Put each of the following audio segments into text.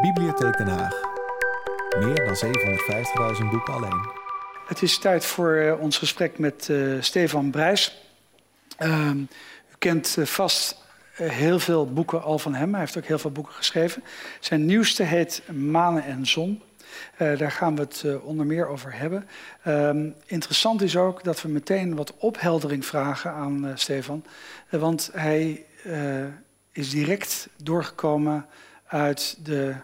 Bibliotheek Den Haag. Meer dan 750.000 boeken alleen. Het is tijd voor uh, ons gesprek met uh, Stefan Brijs. Uh, u kent uh, vast heel veel boeken al van hem. Hij heeft ook heel veel boeken geschreven. Zijn nieuwste heet Manen en Zon. daar gaan we het onder meer over hebben. Ehm, interessant is ook dat we meteen wat opheldering vragen aan Stefan. want hij is direct doorgekomen uit de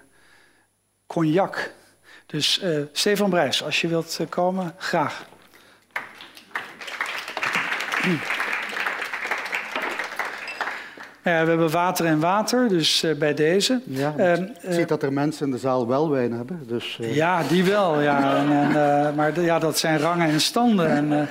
cognac. Dus uh, Stefan Brijs, als je wilt uh, komen, graag. Ja, we hebben water en water, dus uh, bij deze. Ja, je ziet dat er mensen in de zaal wel wijn hebben. Dus, Ja, die wel. Ja. En, en, maar ja, dat zijn rangen en standen. En,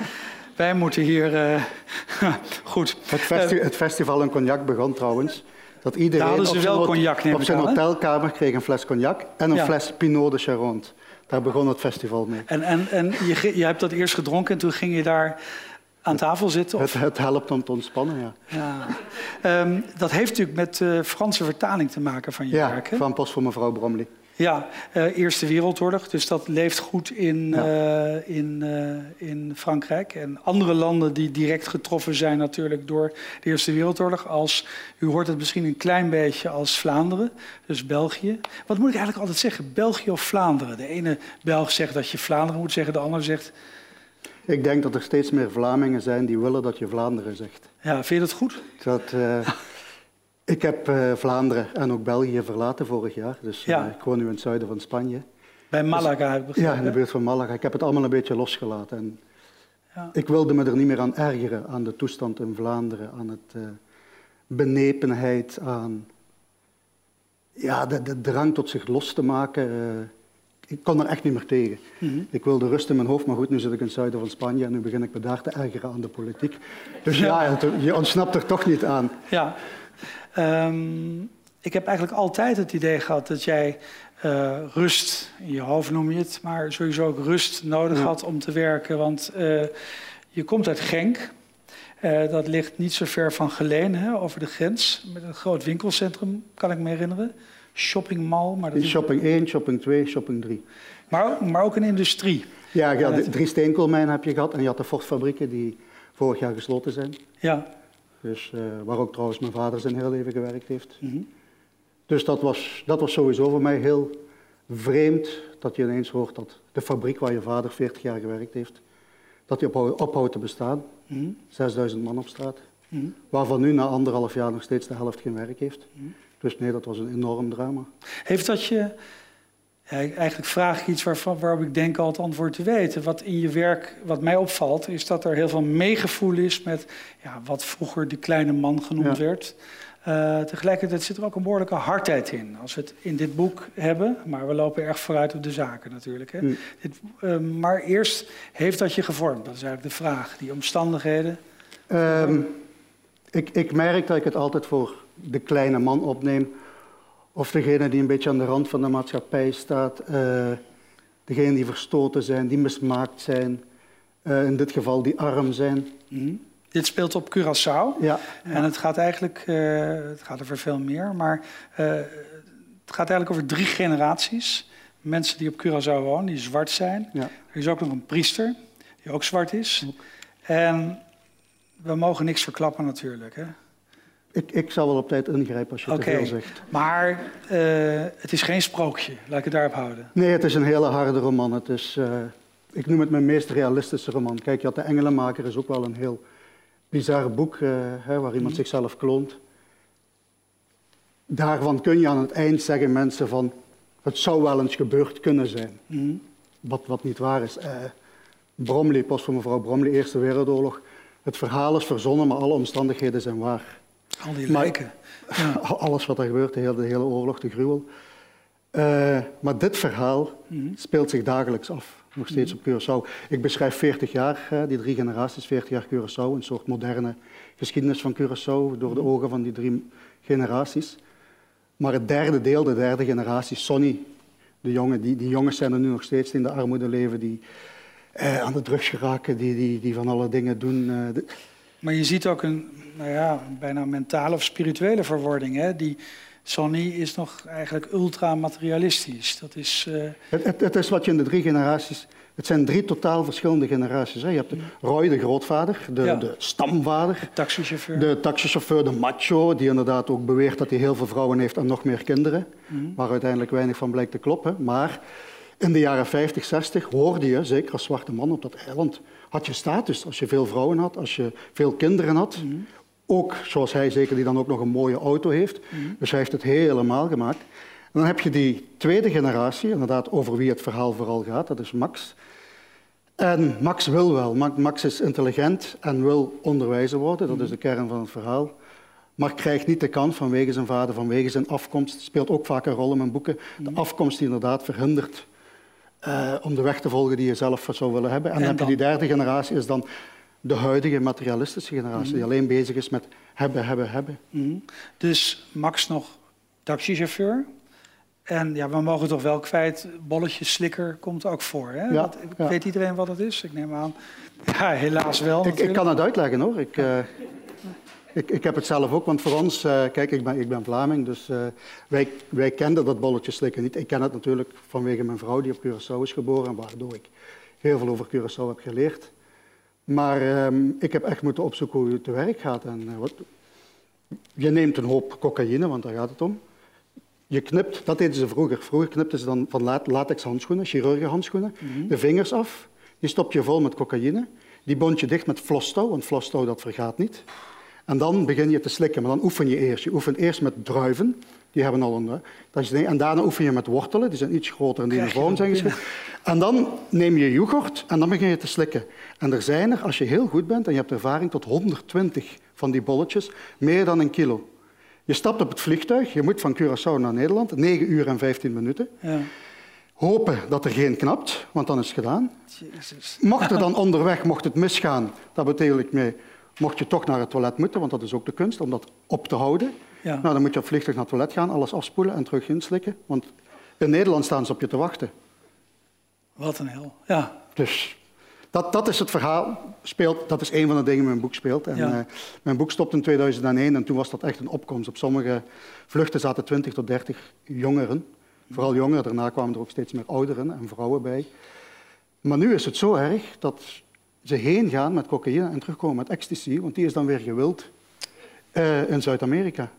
wij moeten hier... goed. Het, festi het, festival in cognac begon trouwens. Dat iedereen op zijn, cognac, op zijn hotelkamer kreeg een fles cognac en een ja. fles Pinot de Charonte. Daar begon het festival mee. En, en, en je, je hebt dat eerst gedronken en toen ging je daar aan tafel zitten? Of? Het, het, helpt om te ontspannen, ja. ja. Um, dat heeft natuurlijk met de uh, Franse vertaling te maken van je ja, werk, hè? van Post voor mevrouw Bromley. Ja, uh, Eerste Wereldoorlog, dus dat leeft goed in, ja. uh, in, uh, in Frankrijk. En andere landen die direct getroffen zijn natuurlijk door de Eerste Wereldoorlog. Als, u hoort het misschien een klein beetje als Vlaanderen, dus België. Wat moet ik eigenlijk altijd zeggen, België of Vlaanderen? De ene Belg zegt dat je Vlaanderen moet zeggen, de ander zegt... Ik denk dat er steeds meer Vlamingen zijn die willen dat je Vlaanderen zegt. Ja, vind je dat goed? Dat... Ik heb uh, Vlaanderen en ook België verlaten vorig jaar. Dus ja. uh, ik woon nu in het zuiden van Spanje. Bij Malaga heb ik begrepen. Ja, in de buurt van Malaga. Ik heb het allemaal een beetje losgelaten. En ja. Ik wilde me er niet meer aan ergeren, aan de toestand in Vlaanderen, aan het uh, benepenheid, aan ja, de, de, drang tot zich los te maken. ik kon er echt niet meer tegen. Mm -hmm. Ik wilde rust in mijn hoofd, maar goed, nu zit ik in het zuiden van Spanje en nu begin ik me daar te ergeren aan de politiek. Dus ja, ja je ontsnapt er toch niet aan. Ja. Um, ik heb eigenlijk altijd het idee gehad dat jij uh, rust, in je hoofd noem je het, maar sowieso ook rust nodig ja. had om te werken. Want uh, je komt uit Genk. Uh, dat ligt niet zo ver van Geleen, hè, over de grens. Met een groot winkelcentrum, kan ik me herinneren. Shopping Mall. Maar dat is shopping 1, shopping 2, shopping 3. Maar, maar ook een industrie. Ja, ja de, drie steenkoolmijnen heb je gehad. En je had de Ford-fabrieken die vorig jaar gesloten zijn. Ja. Dus, uh, waar ook trouwens mijn vader zijn heel leven gewerkt heeft. Mm -hmm. Dus dat was, dat was sowieso voor mij heel vreemd dat je ineens hoort dat de fabriek waar je vader 40 jaar gewerkt heeft, dat die ophoudt, te bestaan. Mm -hmm. 6000 man op straat. Mm -hmm. Waarvan nu na anderhalf jaar nog steeds de helft geen werk heeft. Dus nee, dat was een enorm drama. Heeft dat je... Ja, eigenlijk vraag ik iets waarvan, waarop ik denk al het antwoord te weten. Wat in je werk, wat mij opvalt, is dat er heel veel meegevoel is met ja, wat vroeger de kleine man genoemd ja. werd. Uh, tegelijkertijd zit er ook een behoorlijke hardheid in. Als we het in dit boek hebben, maar we lopen erg vooruit op de zaken natuurlijk. Hè. Mm. Dit, uh, maar eerst, heeft dat je gevormd? Dat is eigenlijk de vraag. Die omstandigheden. Um, ik, ik merk dat ik het altijd voor de kleine man opneem. Of degene die een beetje aan de rand van de maatschappij staat. Uh, degene die verstoten zijn, die mismaakt zijn. Uh, in dit geval die arm zijn. Mm. Dit speelt op Curaçao. Ja, en het gaat eigenlijk, uh, het gaat over veel meer, maar het gaat eigenlijk over drie generaties. Mensen die op Curaçao wonen, die zwart zijn. Ja. Er is ook nog een priester, die ook zwart is. Ook. En we mogen niks verklappen natuurlijk, hè? Ik, ik zal wel op tijd ingrijpen als je okay. te veel zegt. Maar uh, het is geen sprookje, laat ik het daarop houden. Nee, het is een hele harde roman. Het is, uh, ik noem het mijn meest realistische roman. Kijk, je had De Engelenmaker, is ook wel een heel bizar boek uh, hè, waar iemand mm. zichzelf kloont. Daarvan kun je aan het eind zeggen mensen van... het zou wel eens gebeurd kunnen zijn. Mm. Wat, wat niet waar is. Bromley, post voor mevrouw Bromley, Eerste Wereldoorlog. Het verhaal is verzonnen, maar alle omstandigheden zijn waar. Al die lijken. Ja. Alles wat er gebeurt, de hele, de hele oorlog, de gruwel. Uh, maar dit verhaal mm. speelt zich dagelijks af, nog steeds mm. op Curaçao. Ik beschrijf 40 jaar, die drie generaties, 40 jaar Curaçao, een soort moderne geschiedenis van Curaçao door de Mhm. ogen van die drie generaties. Maar het derde deel, de derde generatie, Sonny, de jongen, die, die jongens zijn er nu nog steeds in de armoede leven, die uh, aan de drugs geraken, die, die, die van alle dingen doen. De... Maar je ziet ook een nou ja, bijna mentale of spirituele verwording. Hè? Die, Sonny is nog eigenlijk ultra-materialistisch. Dat is... Uh... Het, het, het, is wat je in de drie generaties... Het zijn drie totaal verschillende generaties. Hè. Je hebt Roy, de grootvader, de, de stamvader. De taxichauffeur. De taxichauffeur, de macho, die inderdaad ook beweert dat hij heel veel vrouwen heeft en nog meer kinderen. Mm. Waar uiteindelijk weinig van blijkt te kloppen. Maar in de jaren 50, 60 hoorde je, zeker als zwarte man op dat eiland, had je status. Als je veel vrouwen had, als je veel kinderen had. Mhm. Ook, zoals hij zeker, die dan ook nog een mooie auto heeft. Mhm. Dus hij heeft het helemaal gemaakt. En dan heb je die tweede generatie, inderdaad over wie het verhaal vooral gaat, dat is Max. En Max wil wel. Max is intelligent en wil onderwijzer worden, dat is de kern van het verhaal. Maar krijgt niet de kans vanwege zijn vader, vanwege zijn afkomst. Speelt ook vaak een rol in mijn boeken. De mhm. afkomst die inderdaad verhindert uh, om de weg te volgen die je zelf zou willen hebben. En, dan heb je die derde generatie, is dan de huidige materialistische generatie, die mhm. alleen bezig is met hebben, hebben, hebben. Mm Dus Max nog taxichauffeur. En ja, we mogen toch wel kwijt, bolletjes slikker komt ook voor. Hè? Ja, Weet iedereen wat het is? Ik neem aan. Ja, helaas wel. Ik, ik kan het uitleggen hoor. Ik, uh, ik, ik heb het zelf ook, want voor ons, uh, kijk, ik ben, ik ben Vlaming, dus uh, wij, wij kenden dat bolletje slikken niet. Ik ken het natuurlijk vanwege mijn vrouw die op Curaçao is geboren, waardoor ik heel veel over Curaçao heb geleerd. Maar um, ik heb echt moeten opzoeken hoe het te werk gaat. En, uh, wat, je neemt een hoop cocaïne, want daar gaat het om. Je knipt, dat deden ze vroeger. Vroeger knipten ze dan van latex handschoenen, chirurgenhandschoenen, mm -hmm. de vingers af. Die stop je vol met cocaïne. Die bond je dicht met flostouw, want flostouw dat vergaat niet. En dan begin je te slikken, maar dan oefen je eerst. Je oefent eerst met druiven, die hebben al een... Dat is, en daarna oefen je met wortelen, die zijn iets groter en die in de vorm zijn geschikt. En dan neem je yoghurt en dan begin je te slikken. En er zijn er, als je heel goed bent en je hebt ervaring, tot 120 van die bolletjes, meer dan een kilo. Je stapt op het vliegtuig, je moet van Curaçao naar Nederland, 9 uur en 15 minuten. Ja. Hopen dat er geen knapt, want dan is het gedaan. Jezus. Mocht er dan onderweg, mocht het misgaan, dat betekent ik mee mocht je toch naar het toilet moeten, want dat is ook de kunst, om dat op te houden. Ja. Nou, dan moet je op vliegtuig naar het toilet gaan, alles afspoelen en terug inslikken. Want in Nederland staan ze op je te wachten. Wat een hel, ja. Dus dat, dat is het verhaal. Speelt, dat is een van de dingen in mijn boek speelt. En, ja. uh, mijn boek stopte in 2001 en toen was dat echt een opkomst. Op sommige vluchten zaten 20 tot 30 jongeren. Vooral jongeren, daarna kwamen er ook steeds meer ouderen en vrouwen bij. Maar nu is het zo erg dat ze heen gaan met cocaïne en terugkomen met ecstasy, want die is dan weer gewild uh, in Zuid-Amerika.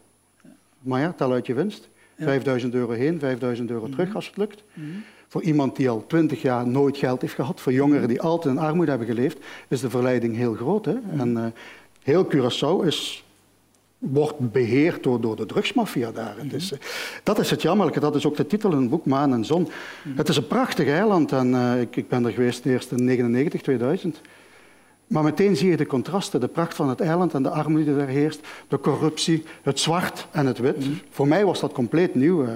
Maar ja, tel uit je winst. 5000 euro heen, 5000 euro terug als het lukt. Mhm. Voor iemand die al 20 jaar nooit geld heeft gehad, voor jongeren die altijd in armoede hebben geleefd, is de verleiding heel groot. Hè? Mhm. En uh, heel Curaçao is wordt beheerd door, door de drugsmafia daar. Mm -hmm. dat is het jammerlijke, dat is ook de titel in het boek Maan en Zon. Mhm. Het is een prachtig eiland en uh, ik, ik, ben er geweest eerst in 1999, 2000. Maar meteen zie je de contrasten, de pracht van het eiland en de armoede die er heerst, de corruptie, het zwart en het wit. Mhm. Voor mij was dat compleet nieuw.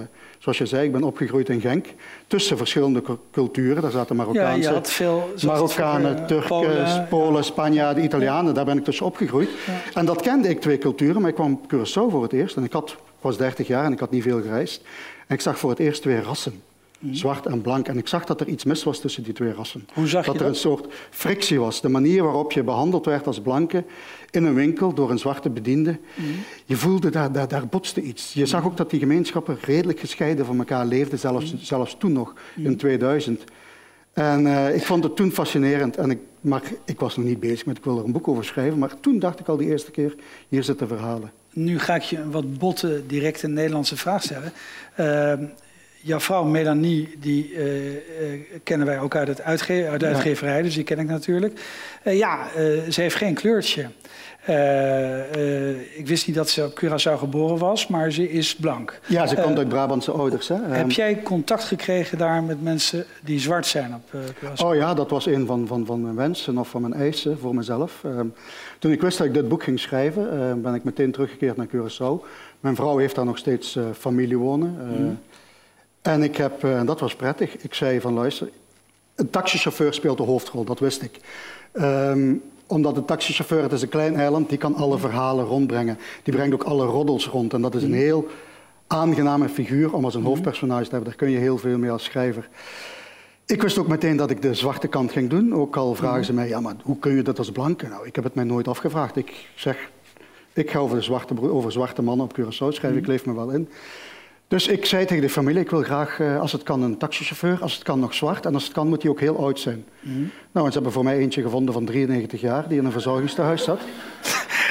Zoals je zei, ik ben opgegroeid in Genk, tussen verschillende culturen. Daar zaten Marokkaanse, ja, veel, Marokkanen, Turken, Polen, Polen Spanjaarden, Italianen. Daar ben ik tussen opgegroeid. En dat kende ik, twee culturen, maar ik kwam op Curaçao voor het eerst. En ik had, was 30 jaar en ik had niet veel gereisd. En ik zag voor het eerst twee rassen. Mhm. Zwart en blank. En ik zag dat er iets mis was tussen die twee rassen. Hoe zag dat je dat? er een soort frictie was. De manier waarop je behandeld werd als blanke in een winkel door een zwarte bediende. Mhm. Je voelde, daar, daar, daar botste iets. Je zag ook dat die gemeenschappen redelijk gescheiden van elkaar leefden, zelfs, mhm. zelfs toen nog, in 2000. En uh, ik vond het toen fascinerend. En ik, maar ik was nog niet bezig met, ik wil er een boek over schrijven. Maar toen dacht ik al de eerste keer, hier zitten verhalen. Nu ga ik je een wat botte, directe Nederlandse vraag stellen. Uh, jouw vrouw Melanie, die uh, uh, kennen wij ook uit, het uitge uit de uitgeverij, dus die ken ik natuurlijk. Uh, ja, ze heeft geen kleurtje. ik wist niet dat ze op Curaçao geboren was, maar ze is blank. Ja, ze komt uit Brabantse ouders. Hè? Heb ehm, jij contact gekregen daar met mensen die zwart zijn op Curaçao? Oh ja, dat was een van, van, van mijn wensen of van mijn eisen voor mezelf. Ehm, toen ik wist dat ik dit boek ging schrijven, ben ik meteen teruggekeerd naar Curaçao. Mijn vrouw heeft daar nog steeds familie wonen. Mm. En ik heb, en dat was prettig, ik zei van luister, een taxichauffeur speelt de hoofdrol, dat wist ik. Um, omdat de taxichauffeur, het is een klein eiland, die kan alle verhalen rondbrengen. Die brengt ook alle roddels rond. En dat is een heel aangename figuur om als een hoofdpersonage te hebben. Daar kun je heel veel mee als schrijver. Ik wist ook meteen dat ik de zwarte kant ging doen. Ook al vragen ze mij, ja, maar hoe kun je dat als blanke? Nou, ik heb het mij nooit afgevraagd. Ik zeg, Ik ga over, de zwarte, over zwarte mannen op Curaçao schrijven, ik leef me wel in. Dus ik zei tegen de familie, ik wil graag, eh, als het kan, een taxichauffeur. Als het kan, nog zwart. En als het kan, moet hij ook heel oud zijn. Mm. Nou, en ze hebben voor mij eentje gevonden van 93 jaar, die in een verzorgingstehuis zat.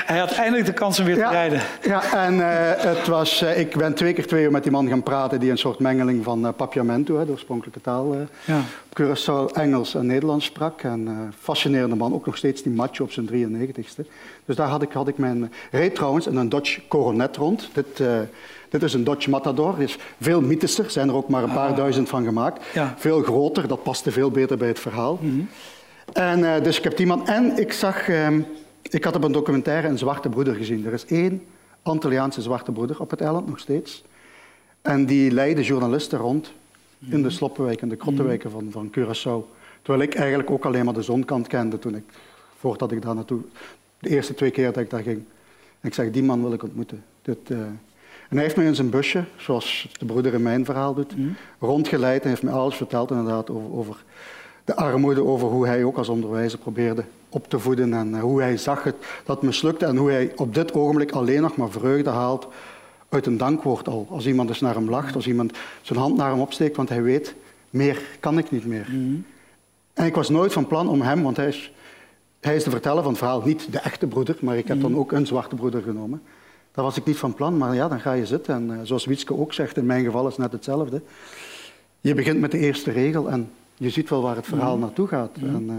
Hij had eindelijk de kans om weer te rijden. Ja, en uh, het was, uh, ik ben twee keer twee uur met die man gaan praten... die een soort mengeling van uh, Papiamento, hè, de oorspronkelijke taal... ja. Curaçao, Engels en Nederlands sprak. En fascinerende man, ook nog steeds die macho op zijn 93ste. Dus daar had ik, had ik mijn... reed trouwens in een Dodge Coronet rond. Dit... Dit is een Dodge Matador. Is veel mythischer, zijn er ook maar een paar ah. duizend van gemaakt. Ja. Veel groter, dat paste veel beter bij het verhaal. Mm En uh, dus ik heb die man... En ik zag... Uh, ik had op een documentaire een zwarte broeder gezien. Er is één Antilliaanse zwarte broeder op het eiland nog steeds. En die leidde journalisten rond in de sloppenwijken, in de krottenwijken van, van Curaçao. Terwijl ik eigenlijk ook alleen maar de zonkant kende toen ik, voordat ik daar naartoe, de eerste twee keer dat ik daar ging. En ik zeg, die man wil ik ontmoeten. Dit, uh... En hij heeft me in zijn busje, zoals de broeder in mijn verhaal doet, mm. rondgeleid en heeft me alles verteld inderdaad over, over de armoede, over hoe hij ook als onderwijzer probeerde op te voeden en eh, hoe hij zag het, dat mislukte en hoe hij op dit ogenblik alleen nog maar vreugde haalt uit een dankwoord al. Als iemand dus naar hem lacht, als iemand zijn hand naar hem opsteekt, want hij weet, meer kan ik niet meer. Mhm. En ik was nooit van plan om hem, want hij is, hij is de verteller van het verhaal, niet de echte broeder, maar ik heb dan mhm. ook een zwarte broeder genomen. Daar was ik niet van plan, maar ja, dan ga je zitten. En uh, zoals Wietske ook zegt, in mijn geval is het net hetzelfde. Je begint met de eerste regel en je ziet wel waar het verhaal naartoe gaat. En, uh,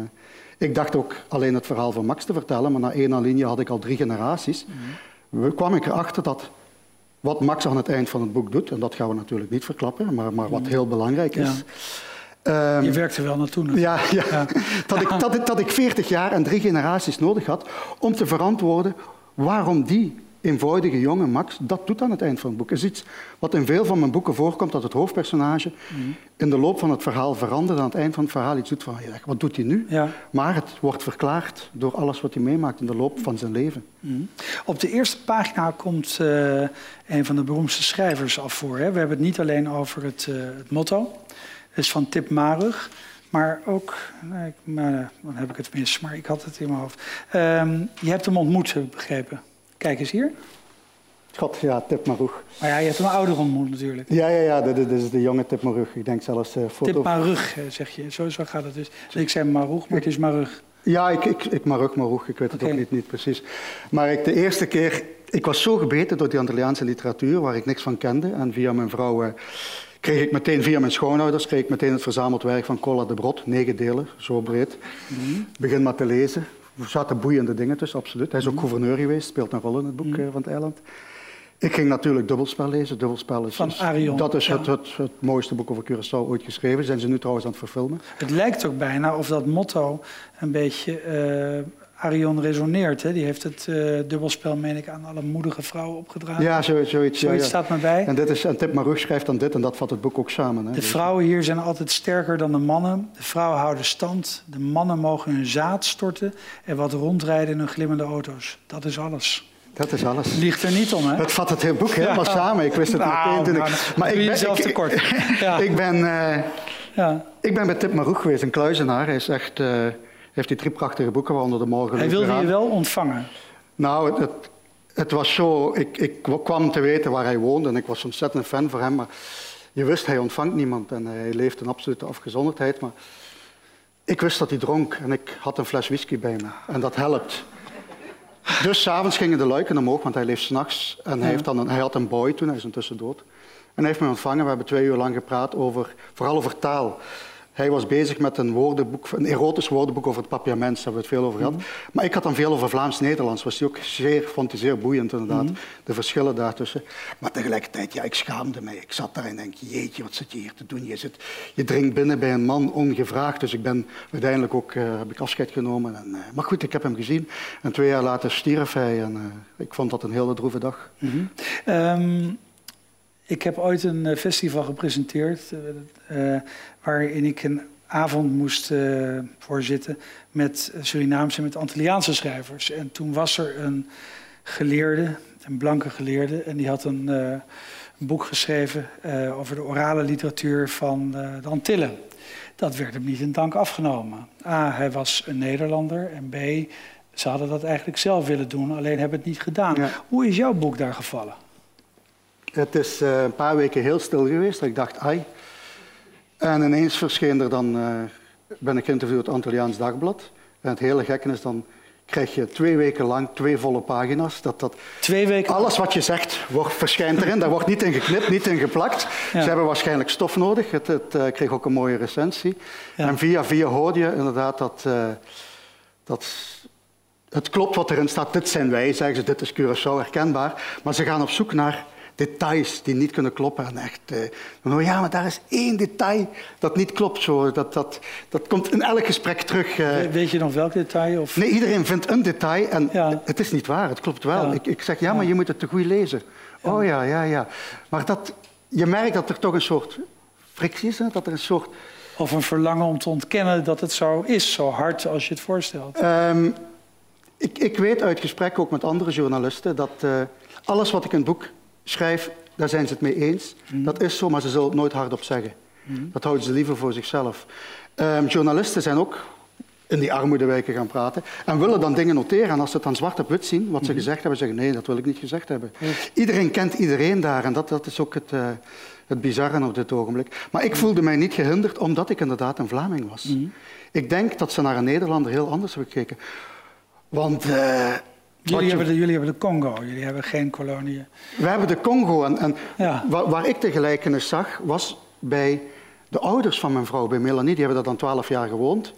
ik dacht ook alleen het verhaal van Max te vertellen, maar na één linie had ik al drie generaties. Mm. We kwam ik erachter dat wat Max aan het eind van het boek doet, en dat gaan we natuurlijk niet verklappen, maar, maar wat heel belangrijk is. Ja. Um, je werkte wel naartoe. Ja, ja, ja. Dat, ik, dat, dat ik 40 jaar en drie generaties nodig had om te verantwoorden waarom die eenvoudige jonge Max dat doet aan het eind van het boek. is iets wat in veel van mijn boeken voorkomt, dat het hoofdpersonage in de loop van het verhaal verandert aan het eind van het verhaal iets doet van, wat doet hij nu? Ja. Maar het wordt verklaard door alles wat hij meemaakt in de loop van zijn leven. Mhm. Op de eerste pagina komt uh, een van de beroemdste schrijvers af voor. Hè? We hebben het niet alleen over het, uh, het motto, het is van Tip Marug. Maar ook, nee, maar, dan heb ik het mis, maar ik had het in mijn hoofd. Um, je hebt hem ontmoet, heb ik begrepen. Kijk eens hier. God, ja, Tip Maroeg. Maar ja, je hebt een ouder ontmoet natuurlijk. Ja, ja, ja, dit, is de jonge Tip Maroeg. Ik denk zelfs uh, foto... Tip Maroeg, eh, zeg je. Zo, zo gaat het dus. ik zei Maroeg, maar het is Maroeg. Ja, ik, ik, ik Maroeg, Maroeg. Ik weet het ook niet, niet precies. Maar ik, de eerste keer... Ik was zo gebeten door die Antilliaanse literatuur, waar ik niks van kende. En via mijn vrouw... Uh, kreeg ik meteen via mijn schoonouders kreeg ik meteen het verzameld werk van Colla de Brot, negen delen, zo breed. Mm Begin maar te lezen. Er zaten boeiende dingen tussen, absoluut. Hij is ook mhm. gouverneur geweest, speelt een rol in het boek mhm. eh, van het eiland. Ik ging natuurlijk Dubbelspel lezen. Dubbelspel is, van Arion. Dat is het, het, het, mooiste boek over Curaçao ooit geschreven. Zijn ze nu trouwens aan het verfilmen. Het lijkt ook bijna of dat motto een beetje uh, Arion resoneert. Hè? Die heeft het uh, dubbelspel, meen ik, aan alle moedige vrouwen opgedragen. Ja, zoiets. Zoiets, zoiets staat me bij. En, dit is, en Tip Maroeg schrijft dan dit en dat vat het boek ook samen. Hè? De vrouwen hier zijn altijd sterker dan de mannen. De vrouwen houden stand. De mannen mogen hun zaad storten en wat rondrijden in hun glimmende auto's. Dat is alles. Dat is alles. Ligt er niet om, hè? Dat vat het hele boek helemaal samen. Ik wist het nou, meteen ik... Nou, maar ik ben, jezelf ik, tekort. ja. ik, ben, uh, ja. ik ben bij Tip Maroeg geweest, een kluizenaar. Hij is echt... Uh, heeft die drie prachtige boeken, waaronder de Morgen. Hij wilde je wel ontvangen? Nou, het, het, was zo... Ik, ik kwam te weten waar hij woonde en ik was ontzettend fan voor hem. Maar je wist, hij ontvangt niemand en hij leeft in absolute afgezonderdheid. Maar ik wist dat hij dronk en ik had een fles whisky bij me. En dat helpt. Dus s'avonds gingen de luiken omhoog, want hij leeft s'nachts. En hij, heeft dan een, hij had een boy toen, hij is intussen dood. En hij heeft me ontvangen. We hebben twee uur lang gepraat over, vooral over taal. Hij was bezig met een, woordenboek, een erotisch woordenboek over het papiament, daar hebben we het veel over gehad. Mhm. Maar ik had dan veel over Vlaams-Nederlands. Was ook zeer, vond hij zeer boeiend inderdaad, mhm. de verschillen daartussen. Maar tegelijkertijd, ja, ik schaamde mij. Ik zat daar en denk, jeetje, wat zit je hier te doen? Je, zit, je dringt binnen bij een man ongevraagd. Dus ik ben uiteindelijk ook, uh, heb ik afscheid genomen. En, uh, maar goed, ik heb hem gezien. En twee jaar later stierf hij en uh, ik vond dat een hele droeve dag. Mm -hmm. Ik heb ooit een eh, festival gepresenteerd uh, waarin ik een avond moest uh, voorzitten met Surinaamse en met Antilliaanse schrijvers. En toen was er een geleerde, een blanke geleerde, en die had een, uh, een boek geschreven over de orale literatuur van de Antillen. Dat werd hem niet in dank afgenomen. A, hij was een Nederlander en B, Ze hadden dat eigenlijk zelf willen doen, alleen hebben het niet gedaan. Hoe is jouw boek daar gevallen? Het is een paar weken heel stil geweest. Ik dacht, ai. En ineens verscheen er dan, uh, ben ik geïnterviewd het Antilliaans Dagblad. En het hele gekke is dan krijg je twee weken lang twee volle pagina's. Dat, dat twee weken? Alles wat je zegt wordt, verschijnt erin. Daar wordt niet in geknipt, niet in geplakt. Ze hebben waarschijnlijk stof nodig. Het, het uh, kreeg ook een mooie recensie. En via via hoorde je inderdaad dat, uh, dat het klopt wat erin staat. Dit zijn wij, zeggen ze. Dit is Curaçao herkenbaar. Maar ze gaan op zoek naar details die niet kunnen kloppen. En echt, uh, ja, maar daar is één detail dat niet klopt. Zo. Dat, dat, dat komt in elk gesprek terug. Uh. Weet je nog welk detail? Of? Nee, iedereen vindt een detail en ja. het is niet waar, het klopt wel. Ja. Ik, ik, zeg, ja, maar je moet het te goed lezen. Oh ja, ja, ja. Maar dat, je merkt dat er toch een soort frictie is, hè? dat er een soort... Of een verlangen om te ontkennen dat het zo is, zo hard als je het voorstelt. Um, ik, ik, weet uit gesprekken ook met andere journalisten dat uh, alles wat ik in het boek schrijf, daar zijn ze het mee eens. Mm. Dat is zo, maar ze zullen het nooit hardop zeggen. Mm. Dat houden ze liever voor zichzelf. Um, journalisten zijn ook in die armoedewijken gaan praten en willen dan dingen noteren. En als ze het dan zwart op wit zien, wat ze mm. gezegd hebben, zeggen nee, dat wil ik niet gezegd hebben. Iedereen kent iedereen daar en dat, dat is ook het, uh, het bizarre op dit ogenblik. Maar ik voelde mij niet gehinderd omdat ik inderdaad een Vlaming was. Ik denk dat ze naar een Nederlander heel anders hebben gekeken. Want uh, Jullie, hebben de, jullie hebben de Congo, jullie hebben geen koloniën. We hebben de Congo. En, en ja. waar, waar, ik de gelijkenis zag, was bij de ouders van mijn vrouw, bij Melanie. Die hebben daar dan twaalf jaar gewoond.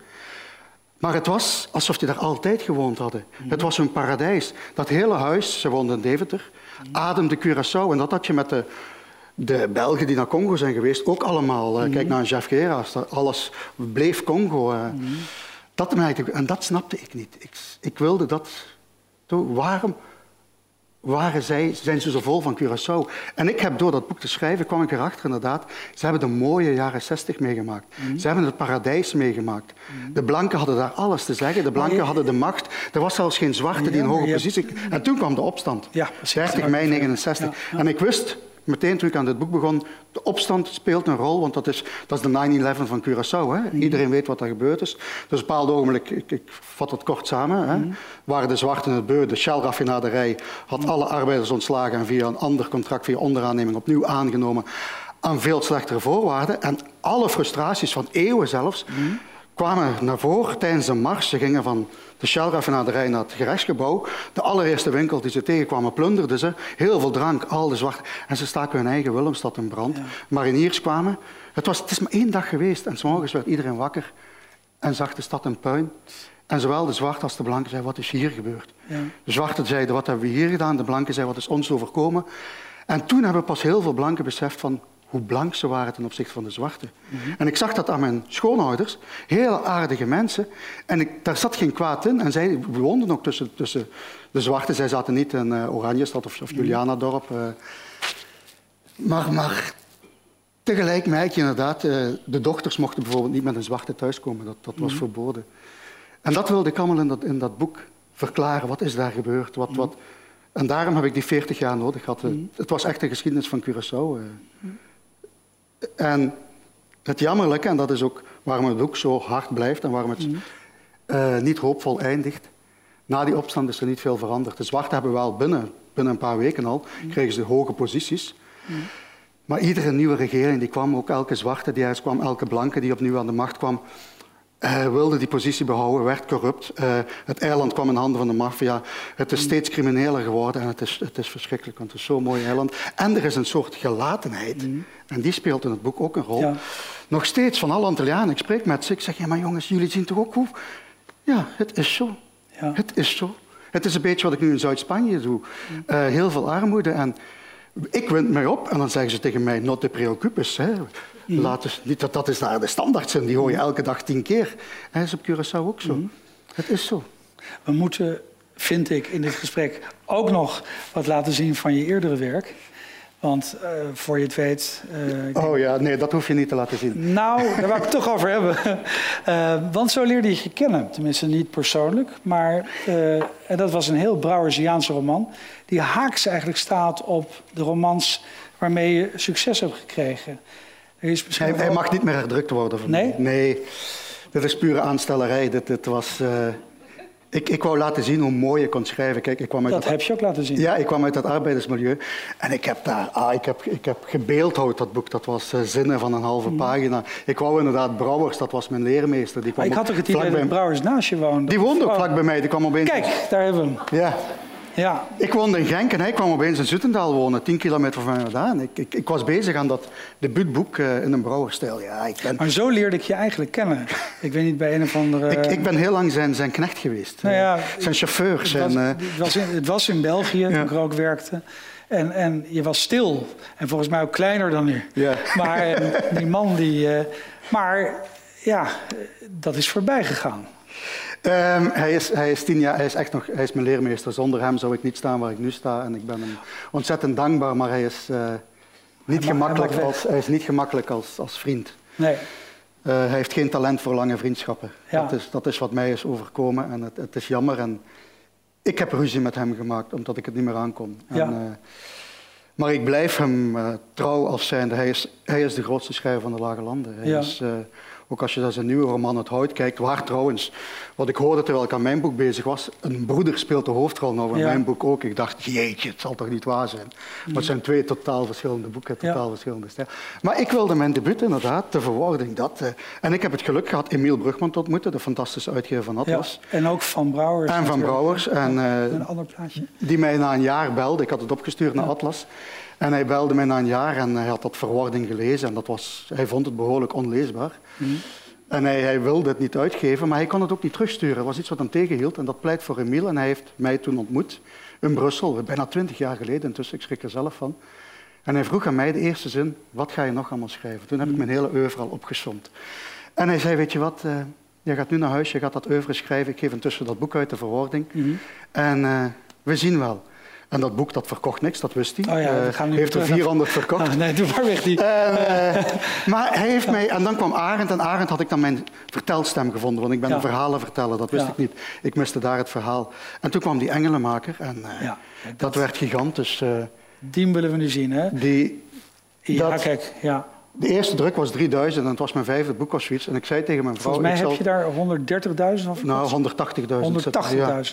Maar het was alsof die daar altijd gewoond hadden. Mm. Het was hun paradijs. Dat hele huis, ze woonden in Deventer, mm. ademde Curaçao. En dat had je met de, de Belgen die naar Congo zijn geweest ook allemaal. Mm. Kijk naar Jeff Gera's, alles bleef Congo. Mm. Dat merkte ik, en dat snapte ik niet. Ik, ik wilde dat Waarom waren zij, zijn ze zo vol van Curaçao? En ik heb door dat boek te schrijven, kwam ik erachter inderdaad, ze hebben de mooie jaren 60 meegemaakt. Mhm. Ze hebben het paradijs meegemaakt. Mhm. De blanken hadden daar alles te zeggen, de blanken hadden de macht. Er was zelfs geen zwarte die een hoge positie... En toen kwam de opstand, ja, 30 mei 69. En ik wist, meteen toen ik aan dit boek begon, de opstand speelt een rol, want dat is, dat is de 9-11 van Curaçao. Hè? Mhm. Iedereen weet wat er gebeurd is. Dus op een bepaald ogenblik, ik, ik vat het kort samen, hè? Mm. waren de zwarten het beu, de Shell-raffinaderij had alle arbeiders ontslagen en via een ander contract, via onderaanneming, opnieuw aangenomen aan veel slechtere voorwaarden. En alle frustraties van eeuwen zelfs mhm. Kwamen naar voren tijdens de mars. Ze gingen van de Shell-raffinaderij naar het gerechtsgebouw. De allereerste winkel die ze tegenkwamen plunderden ze. Heel veel drank, al de zwarte. En ze staken hun eigen Willemstad in brand. Mariniers kwamen. Het, was, het is maar één dag geweest en s'morgens werd iedereen wakker en zag de stad in puin. En zowel de zwarte als de blanke zeiden, wat is hier gebeurd? Ja. De zwarte zeiden, wat hebben we hier gedaan? De blanke zeiden, wat is ons overkomen? En toen hebben pas heel veel blanken beseft van, hoe blank ze waren ten opzichte van de zwarte. Mhm. En ik zag dat aan mijn schoonouders, heel aardige mensen. En ik, daar zat geen kwaad in. En zij woonden ook tussen, tussen de zwarte. Zij zaten niet in uh, Oranjestad of, of mhm. Julianadorp. Uh. Maar, maar tegelijk merk je inderdaad, uh, de dochters mochten bijvoorbeeld niet met een zwarte thuiskomen. Dat, dat was mhm. verboden. En dat wilde ik allemaal in dat, in dat boek verklaren. Wat is daar gebeurd? Wat, wat... En daarom heb ik die 40 jaar nodig gehad. Het was echt een geschiedenis van Curaçao. En het jammerlijke, en dat is ook waarom het boek zo hard blijft en waarom het mm. uh, niet hoopvol eindigt. Na die opstand is er niet veel veranderd. De zwarten hebben wel binnen, binnen een paar weken al, mm. kregen ze hoge posities. Mm. Maar iedere nieuwe regering die kwam, ook elke zwarte die kwam, elke blanke die opnieuw aan de macht kwam, uh, wilde die positie behouden, werd corrupt. Uh, het eiland kwam in handen van de maffia. Het is steeds crimineler geworden en het is, het is verschrikkelijk, want het is zo'n mooi eiland. En er is een soort gelatenheid, mm. en die speelt in het boek ook een rol. Ja. Nog steeds van alle Antillianen, ik spreek met ze, ik zeg, ja maar jongens, jullie zien toch ook hoe... Ja, het is zo. Ja. Het is zo. Het is een beetje wat ik nu in Zuid-Spanje doe. Uh, heel veel armoede en ik wind mij op en dan zeggen ze tegen mij, not te preoccupes. Hè. Mm. Laat niet dat dat is daar de standaard zijn, die hoor je elke dag tien keer. Dat is op Curaçao ook zo. Mm. Het is zo. We moeten, vind ik, in dit gesprek ook nog wat laten zien van je eerdere werk. Want uh, voor je het weet. Uh, oh ja, nee, dat hoef je niet te laten zien. Nou, daar wou ik het toch over hebben. Uh, want zo leerde je je kennen. Tenminste, niet persoonlijk. Maar en dat was een heel Brouwersiaanse roman. Die haaks eigenlijk staat op de romans waarmee je succes hebt gekregen. Hij, hij, mag niet meer herdrukt worden. nee? Nee. Dit is pure aanstellerij. Dit, dit was, uh, Ik, ik wou laten zien hoe mooi je kon schrijven. Kijk, ik kwam uit dat heb je ook laten zien. Ja, ik kwam uit het arbeidersmilieu. En ik heb daar, ah, ik heb, ik heb gebeeldhouwd dat boek. Dat was uh, zinnen van een halve mm. pagina. Ik wou inderdaad Brouwers, dat was mijn leermeester. Die kwam ik had toch het idee dat Brouwers naast je woonde? Die woonde ook vlak bij mij. Die kwam opeens... Kijk, daar hebben we hem. Ja. Ja. Ik woonde in Genk en hij kwam opeens in Zuttendaal wonen, 10 kilometer van mij vandaan. Ik, ik, ik, was bezig aan dat debuutboek uh, in een brouwerstijl. Ja, ik ben... Maar zo leerde ik je eigenlijk kennen. Ik weet niet bij een of andere... ik, ik ben heel lang zijn, zijn knecht geweest. Nou ja, zijn chauffeur. Het, zijn, was, uh... het, was in, het was in België ja. toen ik er ook werkte. En, en je was stil. En volgens mij ook kleiner dan nu. Ja. Maar eh, die man die... Uh, maar ja, dat is voorbij gegaan. Um, hij, is, hij is tien jaar, hij is echt nog, hij is mijn leermeester. Zonder hem zou ik niet staan waar ik nu sta. En ik ben hem ontzettend dankbaar, maar hij is, uh, niet, hij gemakkelijk hij als, hij is niet gemakkelijk als, als vriend. Nee. Uh, hij heeft geen talent voor lange vriendschappen. Ja. Dat, is, dat is wat mij is overkomen en het, het, is jammer. En ik heb ruzie met hem gemaakt omdat ik het niet meer aankom. Ja. En, uh, maar ik blijf hem trouw als zijnde. Hij is, hij is de grootste schrijver van de Lage Landen. Hij ja. is, ook als je naar zijn nieuwe roman Het Hout kijkt, waar trouwens, wat ik hoorde terwijl ik aan mijn boek bezig was, een broeder speelt de hoofdrol nou in mijn boek ook. Ik dacht, jeetje, het zal toch niet waar zijn. Maar het zijn twee totaal verschillende boeken, totaal verschillende stijlen. Maar ik wilde mijn debuut inderdaad, de verwoording dat. Eh, en ik heb het geluk gehad Emiel Brugman te ontmoeten, de fantastische uitgever van Atlas. Ja, en ook van Brouwers. En van Brouwers. En, uh, een ander plaatje. Die mij na een jaar belde, ik had het opgestuurd naar Atlas. En hij belde mij na een jaar en hij had dat verwording gelezen en dat was, hij vond het behoorlijk onleesbaar. Mm. En hij, hij, wilde het niet uitgeven, maar hij kon het ook niet terugsturen. Dat was iets wat hem tegenhield en dat pleit voor Emile. En hij heeft mij toen ontmoet in Brussel, bijna twintig jaar geleden intussen, ik schrik er zelf van. En hij vroeg aan mij de eerste zin, wat ga je nog allemaal schrijven? Toen heb ik mijn hele oeuvre al opgesomd. En hij zei, weet je wat, uh, je gaat nu naar huis, je gaat dat oeuvre schrijven. Ik geef intussen dat boek uit, de verwoording. Mm En uh, we zien wel. En dat boek dat verkocht niks, dat wist hij. Oh ja, we gaan nu heeft er 400 verkocht. Ah, nee, doe maar weg die. Uh, maar hij heeft mij, en dan kwam Arend, en Arend had ik dan mijn vertelstem gevonden, want ik ben ja. een verhalen vertellen, dat wist ik niet. Ik miste daar het verhaal. En toen kwam die Engelenmaker en uh, dat, dat, werd gigantisch. Die willen we nu zien, hè? Die, ja, dat, kijk, ja. De eerste druk was 3000 en het was mijn vijfde boek of zoiets. En ik zei tegen mijn vrouw... Volgens mij heb je daar 130.000 of Nou, 180.000.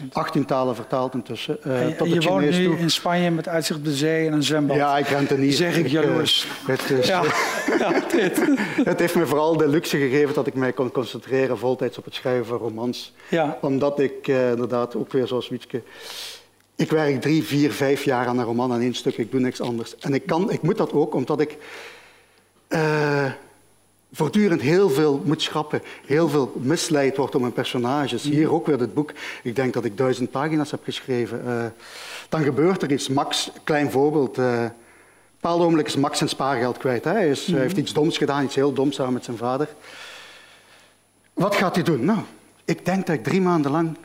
180.000. 18 talen vertaald intussen. Uh, en, tot en je woont nu toe. in Spanje met uitzicht op de zee en een zwembad. Ja, ik rente niet. Zeg ik jaloers. Uh, het, is, ja. ja, dit. het heeft me vooral de luxe gegeven dat ik mij kon concentreren voltijds op het schrijven van romans. Ja. Omdat ik uh, inderdaad ook weer zoals Wietske... Ik werk drie, vier, vijf jaar aan een roman aan één stuk. Ik doe niks anders. En ik, kan, ik moet dat ook omdat ik uh, voortdurend heel veel moet schrappen. Heel veel misleid wordt om mijn personages. Mhm. Hier ook weer het boek. Ik denk dat ik duizend pagina's heb geschreven. Uh, dan gebeurt er iets. Max, klein voorbeeld. Uh, bepaald ogenblik is Max zijn spaargeld kwijt. Hè. Hij, is, heeft mhm. iets doms gedaan, iets heel doms samen met zijn vader. Wat gaat hij doen? Nou, ik denk dat ik drie maanden lang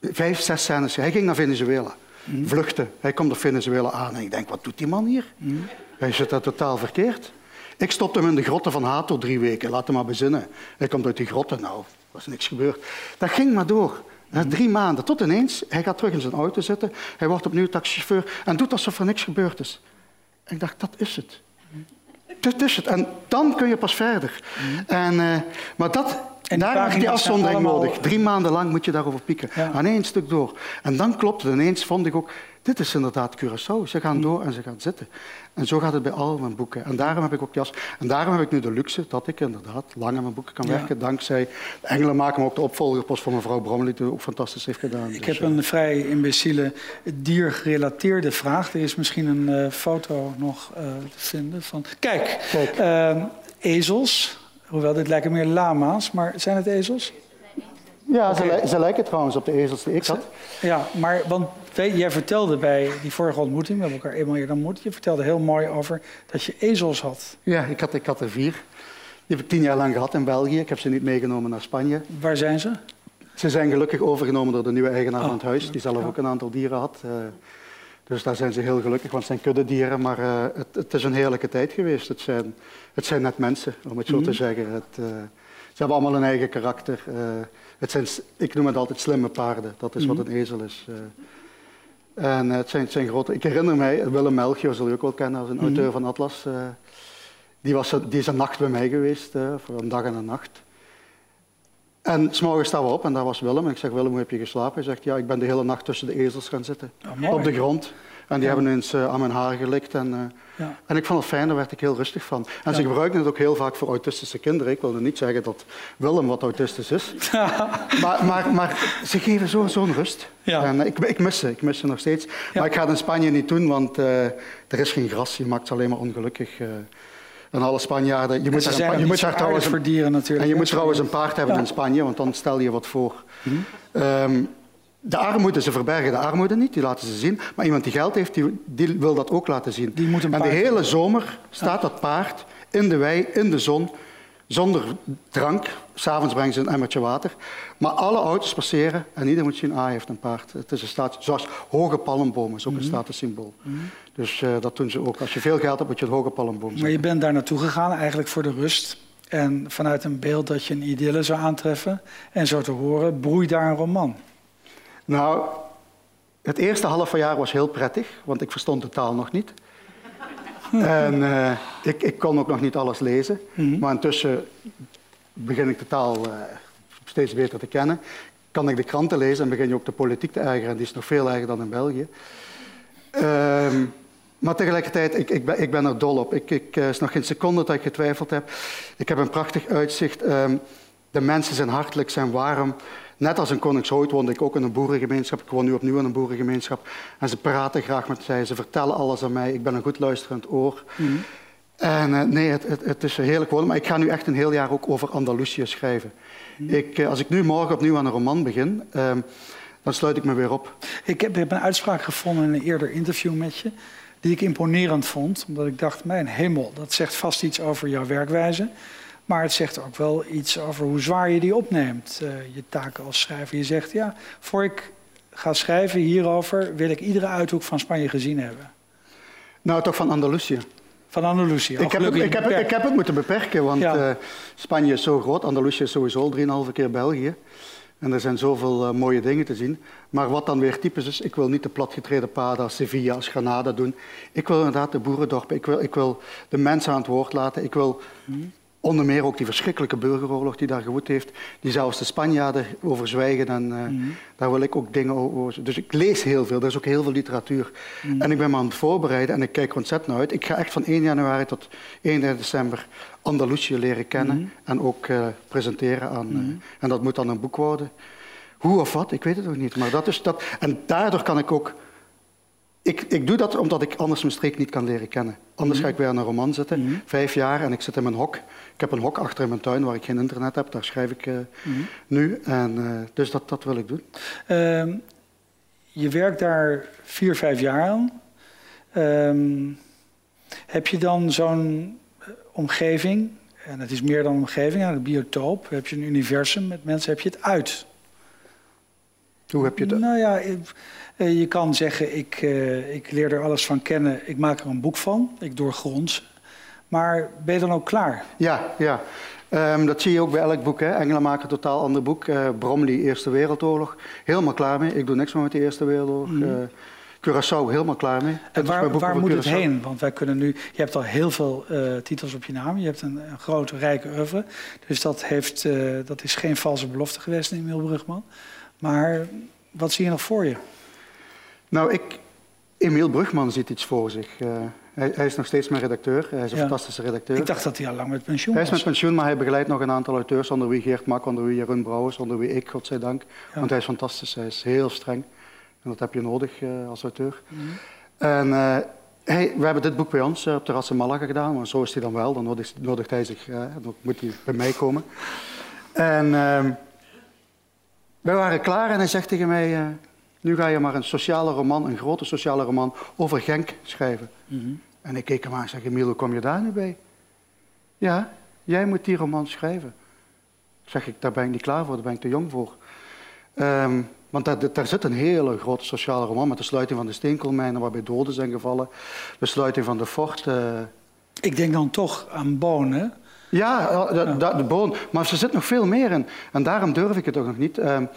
vijf, zes scènes... Hij ging naar Venezuela. Mm. Vluchten. Hij komt op Venezuela aan en ik denk, wat doet die man hier? Mm. Hij zit daar totaal verkeerd. Ik stopte hem in de grotten van Hato drie weken. Laat hem maar bezinnen. Hij komt uit die grotten. Nou, er was niks gebeurd. Dat ging maar door. drie maanden. Tot ineens, hij gaat terug in zijn auto zitten. Hij wordt opnieuw taxichauffeur en doet alsof er niks gebeurd is. En ik dacht, dat is het. Dat is het. En dan kun je pas verder. En, uh, maar dat, en daar heb je die afzondering allemaal... nodig. Drie maanden lang moet je daarover pieken. Aan één stuk door. En dan klopt het. Ineens vond ik ook, dit is inderdaad Curaçao. Ze gaan door en ze gaan zitten. En zo gaat het bij al mijn boeken. En daarom heb ik ook jas. En daarom heb ik nu de luxe dat ik inderdaad lang aan mijn boeken kan werken. Dankzij de Engelen maken, ook de opvolgerpost van mevrouw Bromley, die ook fantastisch heeft gedaan. Ik dus, heb een uh, vrij imbeciele diergerelateerde vraag. Er is misschien een uh, foto nog uh, te vinden van. Kijk, Kijk. Ehm, ezels. Hoewel dit lijken meer lama's, maar zijn het ezels? Ja, ze, ze, lijken trouwens op de ezels die ik had. Ja, maar want jij vertelde bij die vorige ontmoeting, we hebben elkaar eenmaal eerder ontmoet, je vertelde heel mooi over dat je ezels had. Ja, ik had, ik had er vier. Die heb ik tien jaar lang gehad in België. Ik heb ze niet meegenomen naar Spanje. Waar zijn ze? Ze zijn gelukkig overgenomen door de nieuwe eigenaar van het oh, huis, die zelf ook een aantal dieren had. Uh, dus daar zijn ze heel gelukkig, want het zijn kuddedieren. Maar uh, het, het, is een heerlijke tijd geweest. Het zijn, het zijn net mensen, om het zo mm. te zeggen. Het, uh, ze hebben allemaal een eigen karakter. het zijn, ik noem het altijd slimme paarden. Dat is mm. wat een ezel is. En het zijn, het zijn grote... Ik herinner mij, Willem Melchior zul je ook wel kennen als een mm auteur van Atlas. Die, was, die is een nacht bij mij geweest, voor een dag en een nacht. En s'morgens staan we op en daar was Willem. En ik zeg, Willem, hoe heb je geslapen? Hij zegt, ja, ik ben de hele nacht tussen de ezels gaan zitten. Oh, op de grond. En die hebben eens uh, aan mijn haar gelikt. En, uh, ja. en ik vond het fijn, daar werd ik heel rustig van. En ze gebruiken het ook heel vaak voor autistische kinderen. Ik wilde niet zeggen dat Willem wat autistisch is. maar, maar, maar, ze geven zo'n zo rust. En ik, ik, mis ze, ik mis ze nog steeds. Maar ik ga het in Spanje niet doen, want uh, er is geen gras. Je maakt ze alleen maar ongelukkig. En alle Spanjaarden. Je moet, daar, je moet daar trouwens voor dieren natuurlijk. En je moet trouwens een paard hebben in Spanje, want dan stel je wat voor. Hm? Um, de armoede, ze verbergen de armoede niet, die laten ze zien. Maar iemand die geld heeft, die, die wil dat ook laten zien. Die moet een en de hele zomer staat dat paard in de wei, in de zon, zonder drank. S'avonds brengen ze een emmertje water. Maar alle auto's passeren en iedereen moet zien, ah, hij heeft een paard. Het is een status, zoals hoge palmbomen is ook een mhm. statussymbool. Mm Dus uh, dat doen ze ook. Als je veel geld hebt, moet je het hoge palmboom. Maar je bent daar naartoe gegaan eigenlijk voor de rust. En vanuit een beeld dat je een idylle zou aantreffen. En zo te horen, broeit daar een roman. Nou, het eerste half jaar was heel prettig, want ik verstond de taal nog niet. en uh, ik, ik, kon ook nog niet alles lezen. Mhm. Maar intussen begin ik de taal uh, steeds beter te kennen. Kan ik de kranten lezen en begin je ook de politiek te ergeren. En die is nog veel erger dan in België. Uh, maar tegelijkertijd, ik, ik, ben, ik ben er dol op. Ik, ik, uh, is nog geen seconde dat ik getwijfeld heb. Ik heb een prachtig uitzicht. Ehm, de mensen zijn hartelijk, zijn warm. Net als in Koningshout woonde ik ook in een boerengemeenschap. Ik woon nu opnieuw in een boerengemeenschap. En ze praten graag met mij, ze vertellen alles aan mij. Ik ben een goed luisterend oor. Mhm. En uh, nee, het, het, het, is heerlijk wonen. Maar ik ga nu echt een heel jaar ook over Andalusië schrijven. Mhm. ik, uh, als ik nu morgen opnieuw aan een roman begin, uh, dan sluit ik me weer op. Ik heb, heb, een uitspraak gevonden in een eerder interview met je... die ik imponerend vond. Omdat ik dacht, mijn hemel, dat zegt vast iets over jouw werkwijze... Maar het zegt ook wel iets over hoe zwaar je die opneemt, uh, je taken als schrijver. Je zegt, ja, voor ik ga schrijven hierover, wil ik iedere uithoek van Spanje gezien hebben. Nou, toch van Andalusië. Van Andalusië. Ik heb, het, ik, heb, ik heb, het moeten beperken, want uh, Spanje is zo groot. Andalusië is sowieso 3,5 keer België. En er zijn zoveel uh, mooie dingen te zien. Maar wat dan weer typisch is, ik wil niet de platgetreden paden als Sevilla, als Granada doen. Ik wil inderdaad de boerendorpen, ik wil, ik wil de mensen aan het woord laten. Ik wil hmm. Onder meer ook die verschrikkelijke burgeroorlog die daar gewoed heeft, die zelfs de Spanjaarden over zwijgen. En uh, mm. daar wil ik ook dingen over. Dus ik lees heel veel, er is ook heel veel literatuur. Mm. En ik ben me aan het voorbereiden en ik kijk ontzettend naar uit. Ik ga echt van 1 januari tot 1 december Andalusië leren kennen mm. en ook uh, presenteren aan. Uh, en dat moet dan een boek worden. Hoe of wat, ik weet het nog niet. Maar dat is dat. En daardoor kan ik ook ik, ik, doe dat omdat ik anders mijn streek niet kan leren kennen. Anders mhm. ga ik weer aan een roman zitten, mhm. vijf jaar, en ik zit in mijn hok. Ik heb een hok achter in mijn tuin waar ik geen internet heb, daar schrijf ik uh, nu. En, uh, dus dat, dat wil ik doen. Uh, je werkt daar vier, vijf jaar aan. Ehm, heb je dan zo'n eh, omgeving, en het is meer dan een omgeving, een biotoop, heb je een universum met mensen, heb je het uit? Hoe heb je het? Nou ja, eh, je kan zeggen, ik, uh, ik leer er alles van kennen, ik maak er een boek van, ik doorgrond. Maar ben je dan ook klaar? Ja, ja. Um, dat zie je ook bij elk boek. Hè. Engelen maken een totaal ander boek. Uh, Bromley, Eerste Wereldoorlog. Helemaal klaar mee. Ik doe niks meer met de Eerste Wereldoorlog. Mm. Uh, Curaçao, helemaal klaar mee. En waar, waar moet het heen? Want wij kunnen nu... Je hebt al heel veel uh, titels op je naam. Je hebt een, een grote, rijke oeuvre. Dus dat, heeft, dat is geen valse belofte geweest, Emiel Brugman. Maar wat zie je nog voor je? Nou, ik, Emiel Brugman ziet iets voor zich. Uh, hij, hij, is nog steeds mijn redacteur. Hij is een fantastische redacteur. Ik dacht dat hij al lang met pensioen was. Hij is met pensioen, maar hij begeleidt nog een aantal auteurs. Onder wie Geert Mak, onder wie Jeroen Brouwers, onder wie ik, godzijdank. Ja. Want hij is fantastisch. Hij is heel streng. En dat heb je nodig uh, als auteur. Mm -hmm. En uh, hij, we hebben dit boek bij ons op Terras in Malaga gedaan. Maar zo is hij dan wel. Dan nodigt, nodigt hij zich, dan moet hij bij mij komen. En ehm, wij waren klaar en hij zegt tegen mij... Nu ga je maar een sociale roman, een grote sociale roman, over Genk schrijven. Mm -hmm. En ik keek hem aan en zeg, Emiel, hoe kom je daar nu bij? Ja, jij moet die roman schrijven. Zeg ik, daar ben ik niet klaar voor, daar ben ik te jong voor. Um, want daar, daar, zit een hele grote sociale roman met de sluiting van de steenkoolmijnen waarbij doden zijn gevallen. De sluiting van de fort. Uh... Ik denk dan toch aan Boon, Ja, de, de, de Boon. Maar er zit nog veel meer in. En daarom durf ik het ook nog niet. Um,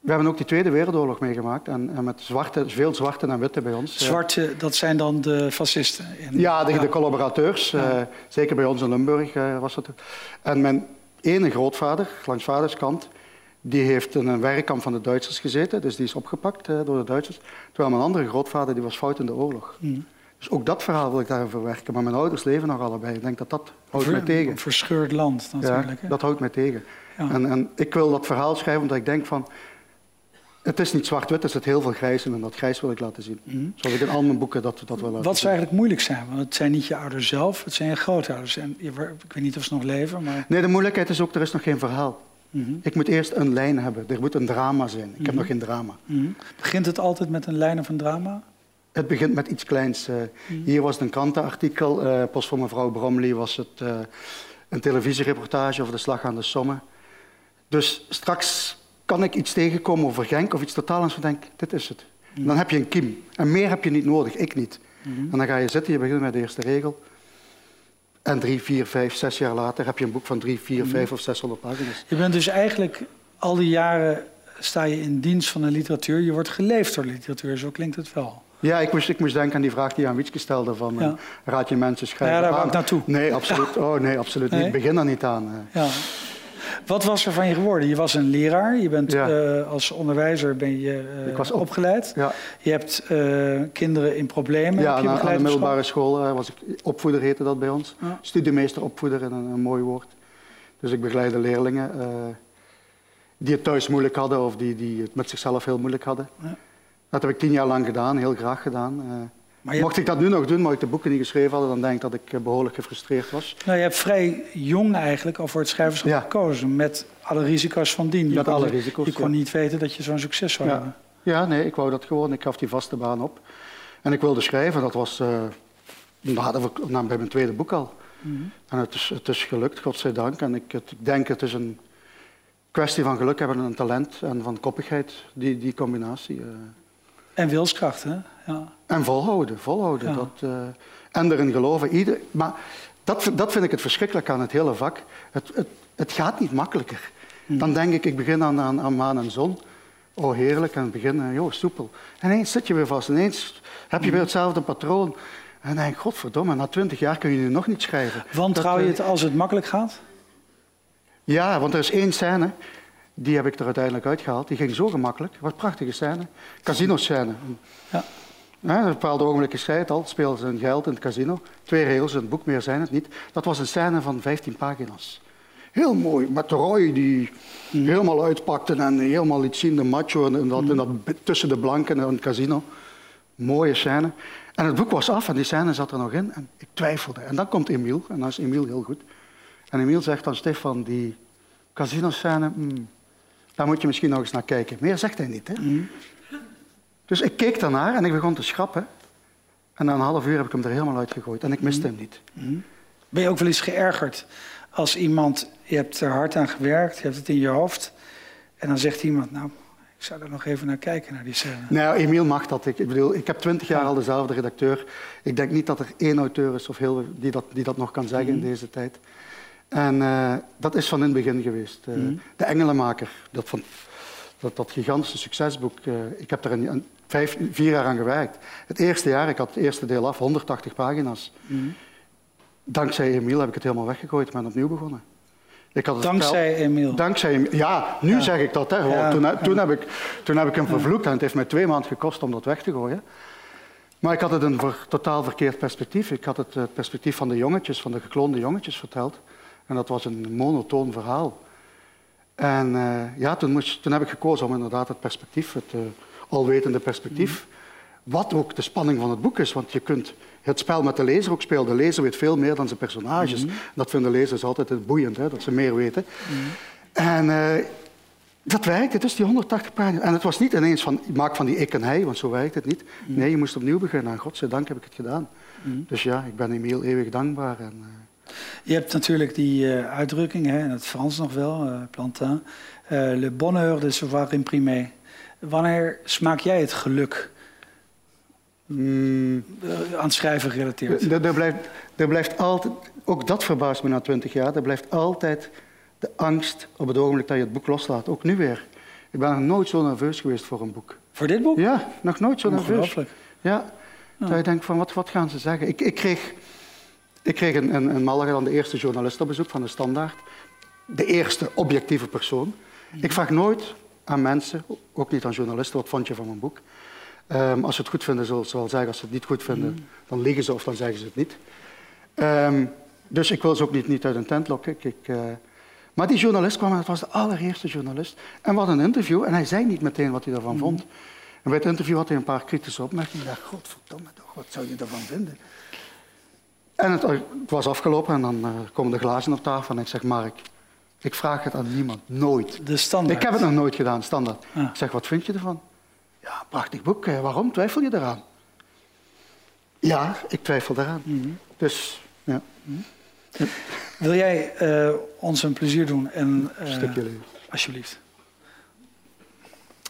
we hebben ook die Tweede Wereldoorlog meegemaakt. En, en met zwarte, veel zwarte en witte bij ons. Zwarte, dat zijn dan de fascisten? In, ja, de, de collaborateurs. Ja. Uh, zeker bij ons in Limburg uh, was dat. En men, ene grootvader, langs vaderskant, die heeft in een werkkamp van de Duitsers gezeten, dus die is opgepakt uh, door de Duitsers. Terwijl mijn andere grootvader die was fout in de oorlog. Mm. Dus ook dat verhaal wil ik daar verwerken. Maar mijn ouders leven nog allebei. Ik denk dat dat houdt Ver, mij tegen. Een verscheurd land natuurlijk. Ja, dat houdt mij tegen. Ja. En, en, ik wil dat verhaal schrijven omdat ik denk van... Het is niet zwart-wit, er zit heel veel grijs in en dat grijs wil ik laten zien. Mm. Zoals ik in al mijn boeken dat, dat wil laten Wat zou eigenlijk moeilijk zijn? Want het zijn niet je ouders zelf, het zijn je grootouders. En ik weet niet of ze nog leven, maar... Nee, de moeilijkheid is ook, er is nog geen verhaal. Mm Ik moet eerst een lijn hebben, er moet een drama zijn. Ik heb mhm. nog geen drama. Mhm. Begint het altijd met een lijn of een drama? Het begint met iets kleins. Uh, Hier was het een krantenartikel. Uh, post voor mevrouw Bromley was het uh, een televisiereportage over de slag aan de Somme. Dus straks kan ik iets tegenkomen over Genk of iets totaal anders van denk, dit is het. Dan heb je een kiem. En meer heb je niet nodig, ik niet. Mm. En dan ga je zitten, je begint met de eerste regel. En drie, vier, vijf, zes jaar later heb je een boek van drie, vier, mm. vijf of zeshonderd pagina's. Je bent dus eigenlijk al die jaren sta je in dienst van de literatuur. Je wordt geleefd door de literatuur, zo klinkt het wel. Ja, ik moest, ik moest denken aan die vraag die aan Wietske stelde van ja. uh, raad je mensen schrijven Ja, daar wou ik naartoe. Nee, absoluut, oh, nee, absoluut niet. Begin daar niet aan. Uh. Ja. Wat was er van je geworden? Je was een leraar, je bent uh, als onderwijzer ben je ik was op, opgeleid. Ja. Je hebt kinderen in problemen. Ja, heb je aan, aan de middelbare school, was ik opvoeder, heette dat bij ons. Ja. Studiemeester opvoeder, een, een mooi woord. Dus ik begeleide leerlingen die het thuis moeilijk hadden of die, die het met zichzelf heel moeilijk hadden. Ja. Dat heb ik tien jaar lang gedaan, heel graag gedaan. Mocht ik dat nu nog doen, maar ik de boeken niet geschreven hadden, dan denk ik dat ik eh, behoorlijk gefrustreerd was. Nou, je hebt vrij jong eigenlijk al voor het schrijverschap gekozen, met alle risico's van dien. Je met kon, alle risico's, Je kon niet weten dat je zo'n succes zou ja. hebben. Ja, nee, ik wou dat gewoon. Ik gaf die vaste baan op. En ik wilde schrijven, dat was uh, nou, bij mijn tweede boek al. Mm -hmm. En het is, het is gelukt, godzijdank. En ik, het, ik denk, het is een kwestie van geluk hebben en talent en van koppigheid, die, die combinatie. Uh. En wilskracht, hè? Ja. En volhouden, volhouden. Ja. Dat, uh, en erin geloven. Ieder, maar dat, dat vind ik het verschrikkelijk aan het hele vak. Het, het, het gaat niet makkelijker. Hmm. Dan denk ik, ik begin aan, aan, aan maan en zon. Oh, heerlijk. En het begin, uh, joh, soepel. En ineens zit je weer vast. Ineens heb je weer hmm. hetzelfde patroon. En denk ik, godverdomme, na twintig jaar kun je nu nog niet schrijven. Wantrouw je het als het makkelijk gaat? Ja, want er is één scène, die heb ik er uiteindelijk uitgehaald. Die ging zo gemakkelijk. Wat prachtige scène. Casino-scène. Ja. Ja, een bepaalde ogenblik het al, spelen ze hun geld in het casino. Twee regels in het boek, meer zijn het niet. Dat was een scène van 15 pagina's. Heel mooi, met Roy die mm. helemaal uitpakte en helemaal iets zien, de macho en dat, mm. en dat tussen de blanken en het casino. Mooie scène. En het boek was af en die scène zat er nog in en ik twijfelde. En dan komt Emiel, en dan is Emiel heel goed. En Emiel zegt dan, Stefan, die casino-scène, mm, daar moet je misschien nog eens naar kijken. Meer zegt hij niet. Hè? Dus ik keek daarnaar en ik begon te schrappen. En na een half uur heb ik hem er helemaal uitgegooid. En ik miste hem niet. Mm. Ben je ook wel eens geërgerd als iemand, je hebt er hard aan gewerkt, je hebt het in je hoofd. En dan zegt iemand, nou, ik zou er nog even naar kijken, naar die scène. Nou, Emiel mag dat. Ik, ik bedoel, ik heb twintig jaar al dezelfde redacteur. Ik denk niet dat er één auteur is of heel, die, dat, die dat nog kan zeggen in deze tijd. En uh, dat is van in het begin geweest. Uh, mm. De Engelenmaker, dat, van, dat, dat gigantische succesboek. Uh, ik heb er een, een, vijf, vier jaar aan gewerkt. Het eerste jaar, ik had het eerste deel af, 180 pagina's. Mm. Dankzij Emiel heb ik het helemaal weggegooid en ben opnieuw begonnen. Ik had het dankzij Emiel? Dankzij Emiel. Ja, nu ja. zeg ik dat. Hè, ja. toen, toen, heb ik, toen heb ik hem vervloekt en het heeft mij twee maanden gekost om dat weg te gooien. Maar ik had het een ver, totaal verkeerd perspectief. Ik had het, het perspectief van de jongetjes, van de gekloonde jongetjes verteld. En dat was een monotoon verhaal. En uh, ja, toen, moest, toen, heb ik gekozen om inderdaad het perspectief, het uh, alwetende perspectief, wat ook de spanning van het boek is. Want je kunt het spel met de lezer ook spelen. De lezer weet veel meer dan zijn personages. Mm. Dat vinden lezers altijd boeiend, hè, dat ze meer weten. Mm. En uh, dat werkte, dus die 180 pagina's. En het was niet ineens van, maak van die ik en hij, want zo werkt het niet. Nee, je moest opnieuw beginnen. En godzijdank heb ik het gedaan. Dus ja, ik ben Emiel eeuwig dankbaar. En, je hebt natuurlijk die uh, uitdrukking, hè, in het Frans nog wel, Plantin. Uh, le bonheur de savoir imprimer. Wanneer smaak jij het geluk? Mm. aan het schrijven gerelateerd. Er, blijft, er blijft altijd, ook dat verbaast me na twintig jaar, er blijft altijd de angst op het ogenblik dat je het boek loslaat. Ook nu weer. Ik ben nog nooit zo nerveus geweest voor een boek. Voor dit boek? Ja, nog nooit zo nerveus. Ja. Dat je denkt van, wat, wat gaan ze zeggen? Ik, ik kreeg ik kreeg in, in, in Malaga dan de eerste journalist op bezoek van de Standaard. de eerste objectieve persoon. Ik vraag nooit aan mensen, ook niet aan journalisten, wat vond je van mijn boek. Um, als ze het goed vinden, zullen ze wel zeggen. Als ze het niet goed vinden, mm. dan liegen ze of dan zeggen ze het niet. Um, dus ik wil ze ook niet, niet uit een tent lokken. Ik, uh, maar die journalist kwam en het was de allereerste journalist. En we hadden een interview en hij zei niet meteen wat hij ervan mm. vond. En bij het interview had hij een paar kritische opmerkingen. Ik dacht, godverdomme toch, wat zou je ervan vinden? En het, het was afgelopen en dan uh, komen de glazen op tafel en ik zeg, Mark, ik vraag het aan niemand, nooit. De standaard. Ik heb het nog nooit gedaan, standaard. Ah. Ik zeg, wat vind je ervan? Ja, prachtig boek. Waarom twijfel je eraan? Ja, ik twijfel eraan. Mhm. Dus, ja. Mhm. Wil jij uh, ons een plezier doen? En, uh, Stukje Alsjeblieft.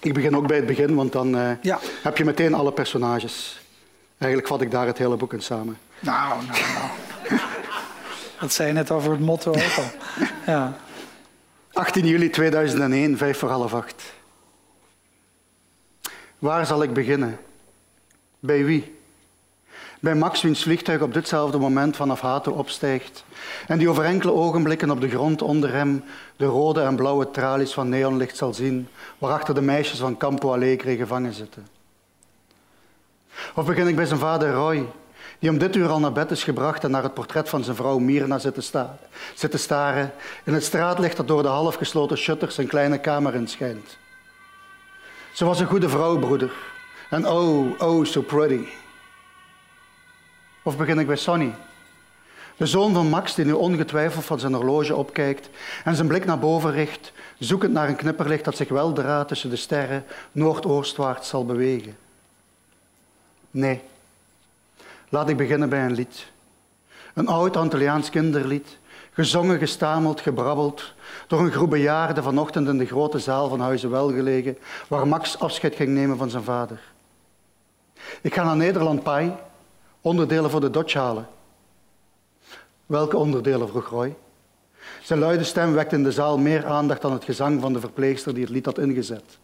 Ik begin ook bij het begin, want dan uh, ja. heb je meteen alle personages. Eigenlijk vat ik daar het hele boek in samen. Nou, nou, nou. Dat zei je net over het motto ook al. Ja. 18 juli 2001, vijf voor half acht. Waar zal ik beginnen? Bij wie? Bij Max, wiens vliegtuig op ditzelfde moment vanaf Hato opstijgt en die over enkele ogenblikken op de grond onder hem de rode en blauwe tralies van neonlicht zal zien, waarachter de meisjes van Campo Alegre gevangen zitten. Of begin ik bij zijn vader Roy, die om dit uur al naar bed is gebracht en naar het portret van zijn vrouw Mirna zit te, staren, zit te staren in het straatlicht dat door de halfgesloten shutters zijn kleine kamer inschijnt. Ze was een goede vrouw, broeder. En oh, oh, so pretty. Of begin ik bij Sonny? De zoon van Max, die nu ongetwijfeld van zijn horloge opkijkt en zijn blik naar boven richt, zoekend naar een knipperlicht dat zich weldra tussen de sterren noordoostwaarts zal bewegen. Nee. Laat ik beginnen bij een lied. Een oud Antilliaans kinderlied, gezongen, gestameld, gebrabbeld, door een groep bejaarden vanochtend in de grote zaal van Huizen Welgelegen, waar Max afscheid ging nemen van zijn vader. Ik ga naar Nederland Pai, onderdelen voor de Dodge halen. Welke onderdelen, vroeg Roy. Zijn luide stem wekte in de zaal meer aandacht dan het gezang van de verpleegster die het lied had ingezet.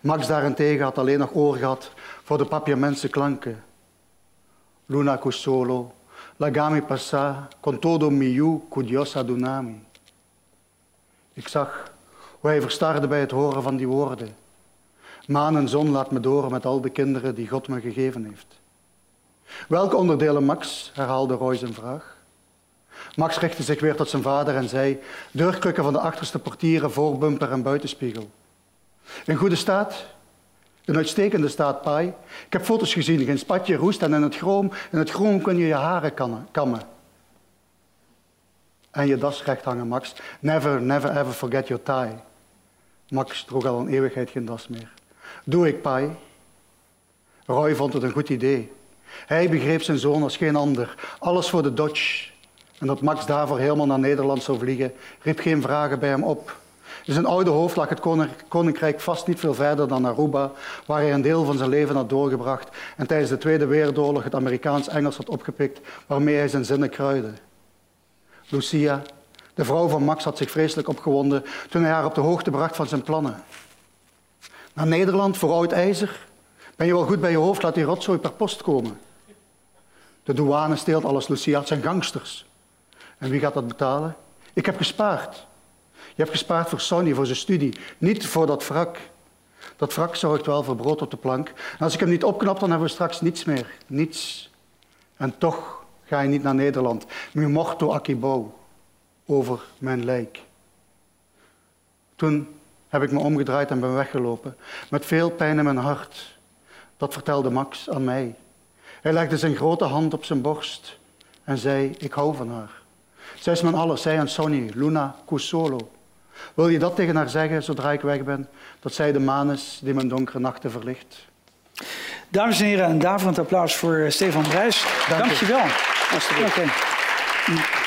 Max daarentegen had alleen nog oor gehad voor de papiamense klanken. Luna solo, lagami passa, con todo miu cudiosa dunami. Ik zag hoe hij verstarde bij het horen van die woorden. Maan en zon laat me door met al de kinderen die God me gegeven heeft. Welke onderdelen, Max? herhaalde Roy zijn vraag. Max richtte zich weer tot zijn vader en zei: Deurklukken van de achterste portieren, voorbumper en buitenspiegel. In goede staat? Een uitstekende staat, Pai. Ik heb foto's gezien, geen spatje roest en in het chroom, in het chroom kun je je haren kammen en je das recht hangen, Max. Never, never ever forget your tie. Max droeg al een eeuwigheid geen das meer. Doe ik, Pai? Roy vond het een goed idee. Hij begreep zijn zoon als geen ander. Alles voor de Dodge. En dat Max daarvoor helemaal naar Nederland zou vliegen, riep geen vragen bij hem op. In zijn oude hoofd lag het koninkrijk vast niet veel verder dan Aruba, waar hij een deel van zijn leven had doorgebracht en tijdens de Tweede Wereldoorlog het Amerikaans-Engels had opgepikt, waarmee hij zijn zinnen kruidde. Lucia, de vrouw van Max, had zich vreselijk opgewonden toen hij haar op de hoogte bracht van zijn plannen. Naar Nederland voor oud ijzer? Ben je wel goed bij je hoofd? Laat die rotzooi per post komen. De douane steelt alles, Lucia. Het zijn gangsters. En wie gaat dat betalen? Ik heb gespaard. Je hebt gespaard voor Sonny, voor zijn studie. Niet voor dat wrak. Dat wrak zorgt wel voor brood op de plank. En als ik hem niet opknap, dan hebben we straks niets meer. Niets. En toch Ga je niet naar Nederland. Mi morto akibo. Over mijn lijk. Toen heb ik me omgedraaid en ben weggelopen. Met veel pijn in mijn hart. Dat vertelde Max aan mij. Hij legde zijn grote hand op zijn borst en zei: Ik hou van haar. Zij is mijn alles, zij en Sonny, Luna Cusolo. Wil je dat tegen haar zeggen zodra ik weg ben? Dat zij de maan is die mijn donkere nachten verlicht. Dames en heren, een daverend applaus voor Stefan Brijs. Dank, Dank je wel. Alsjeblieft. Okay.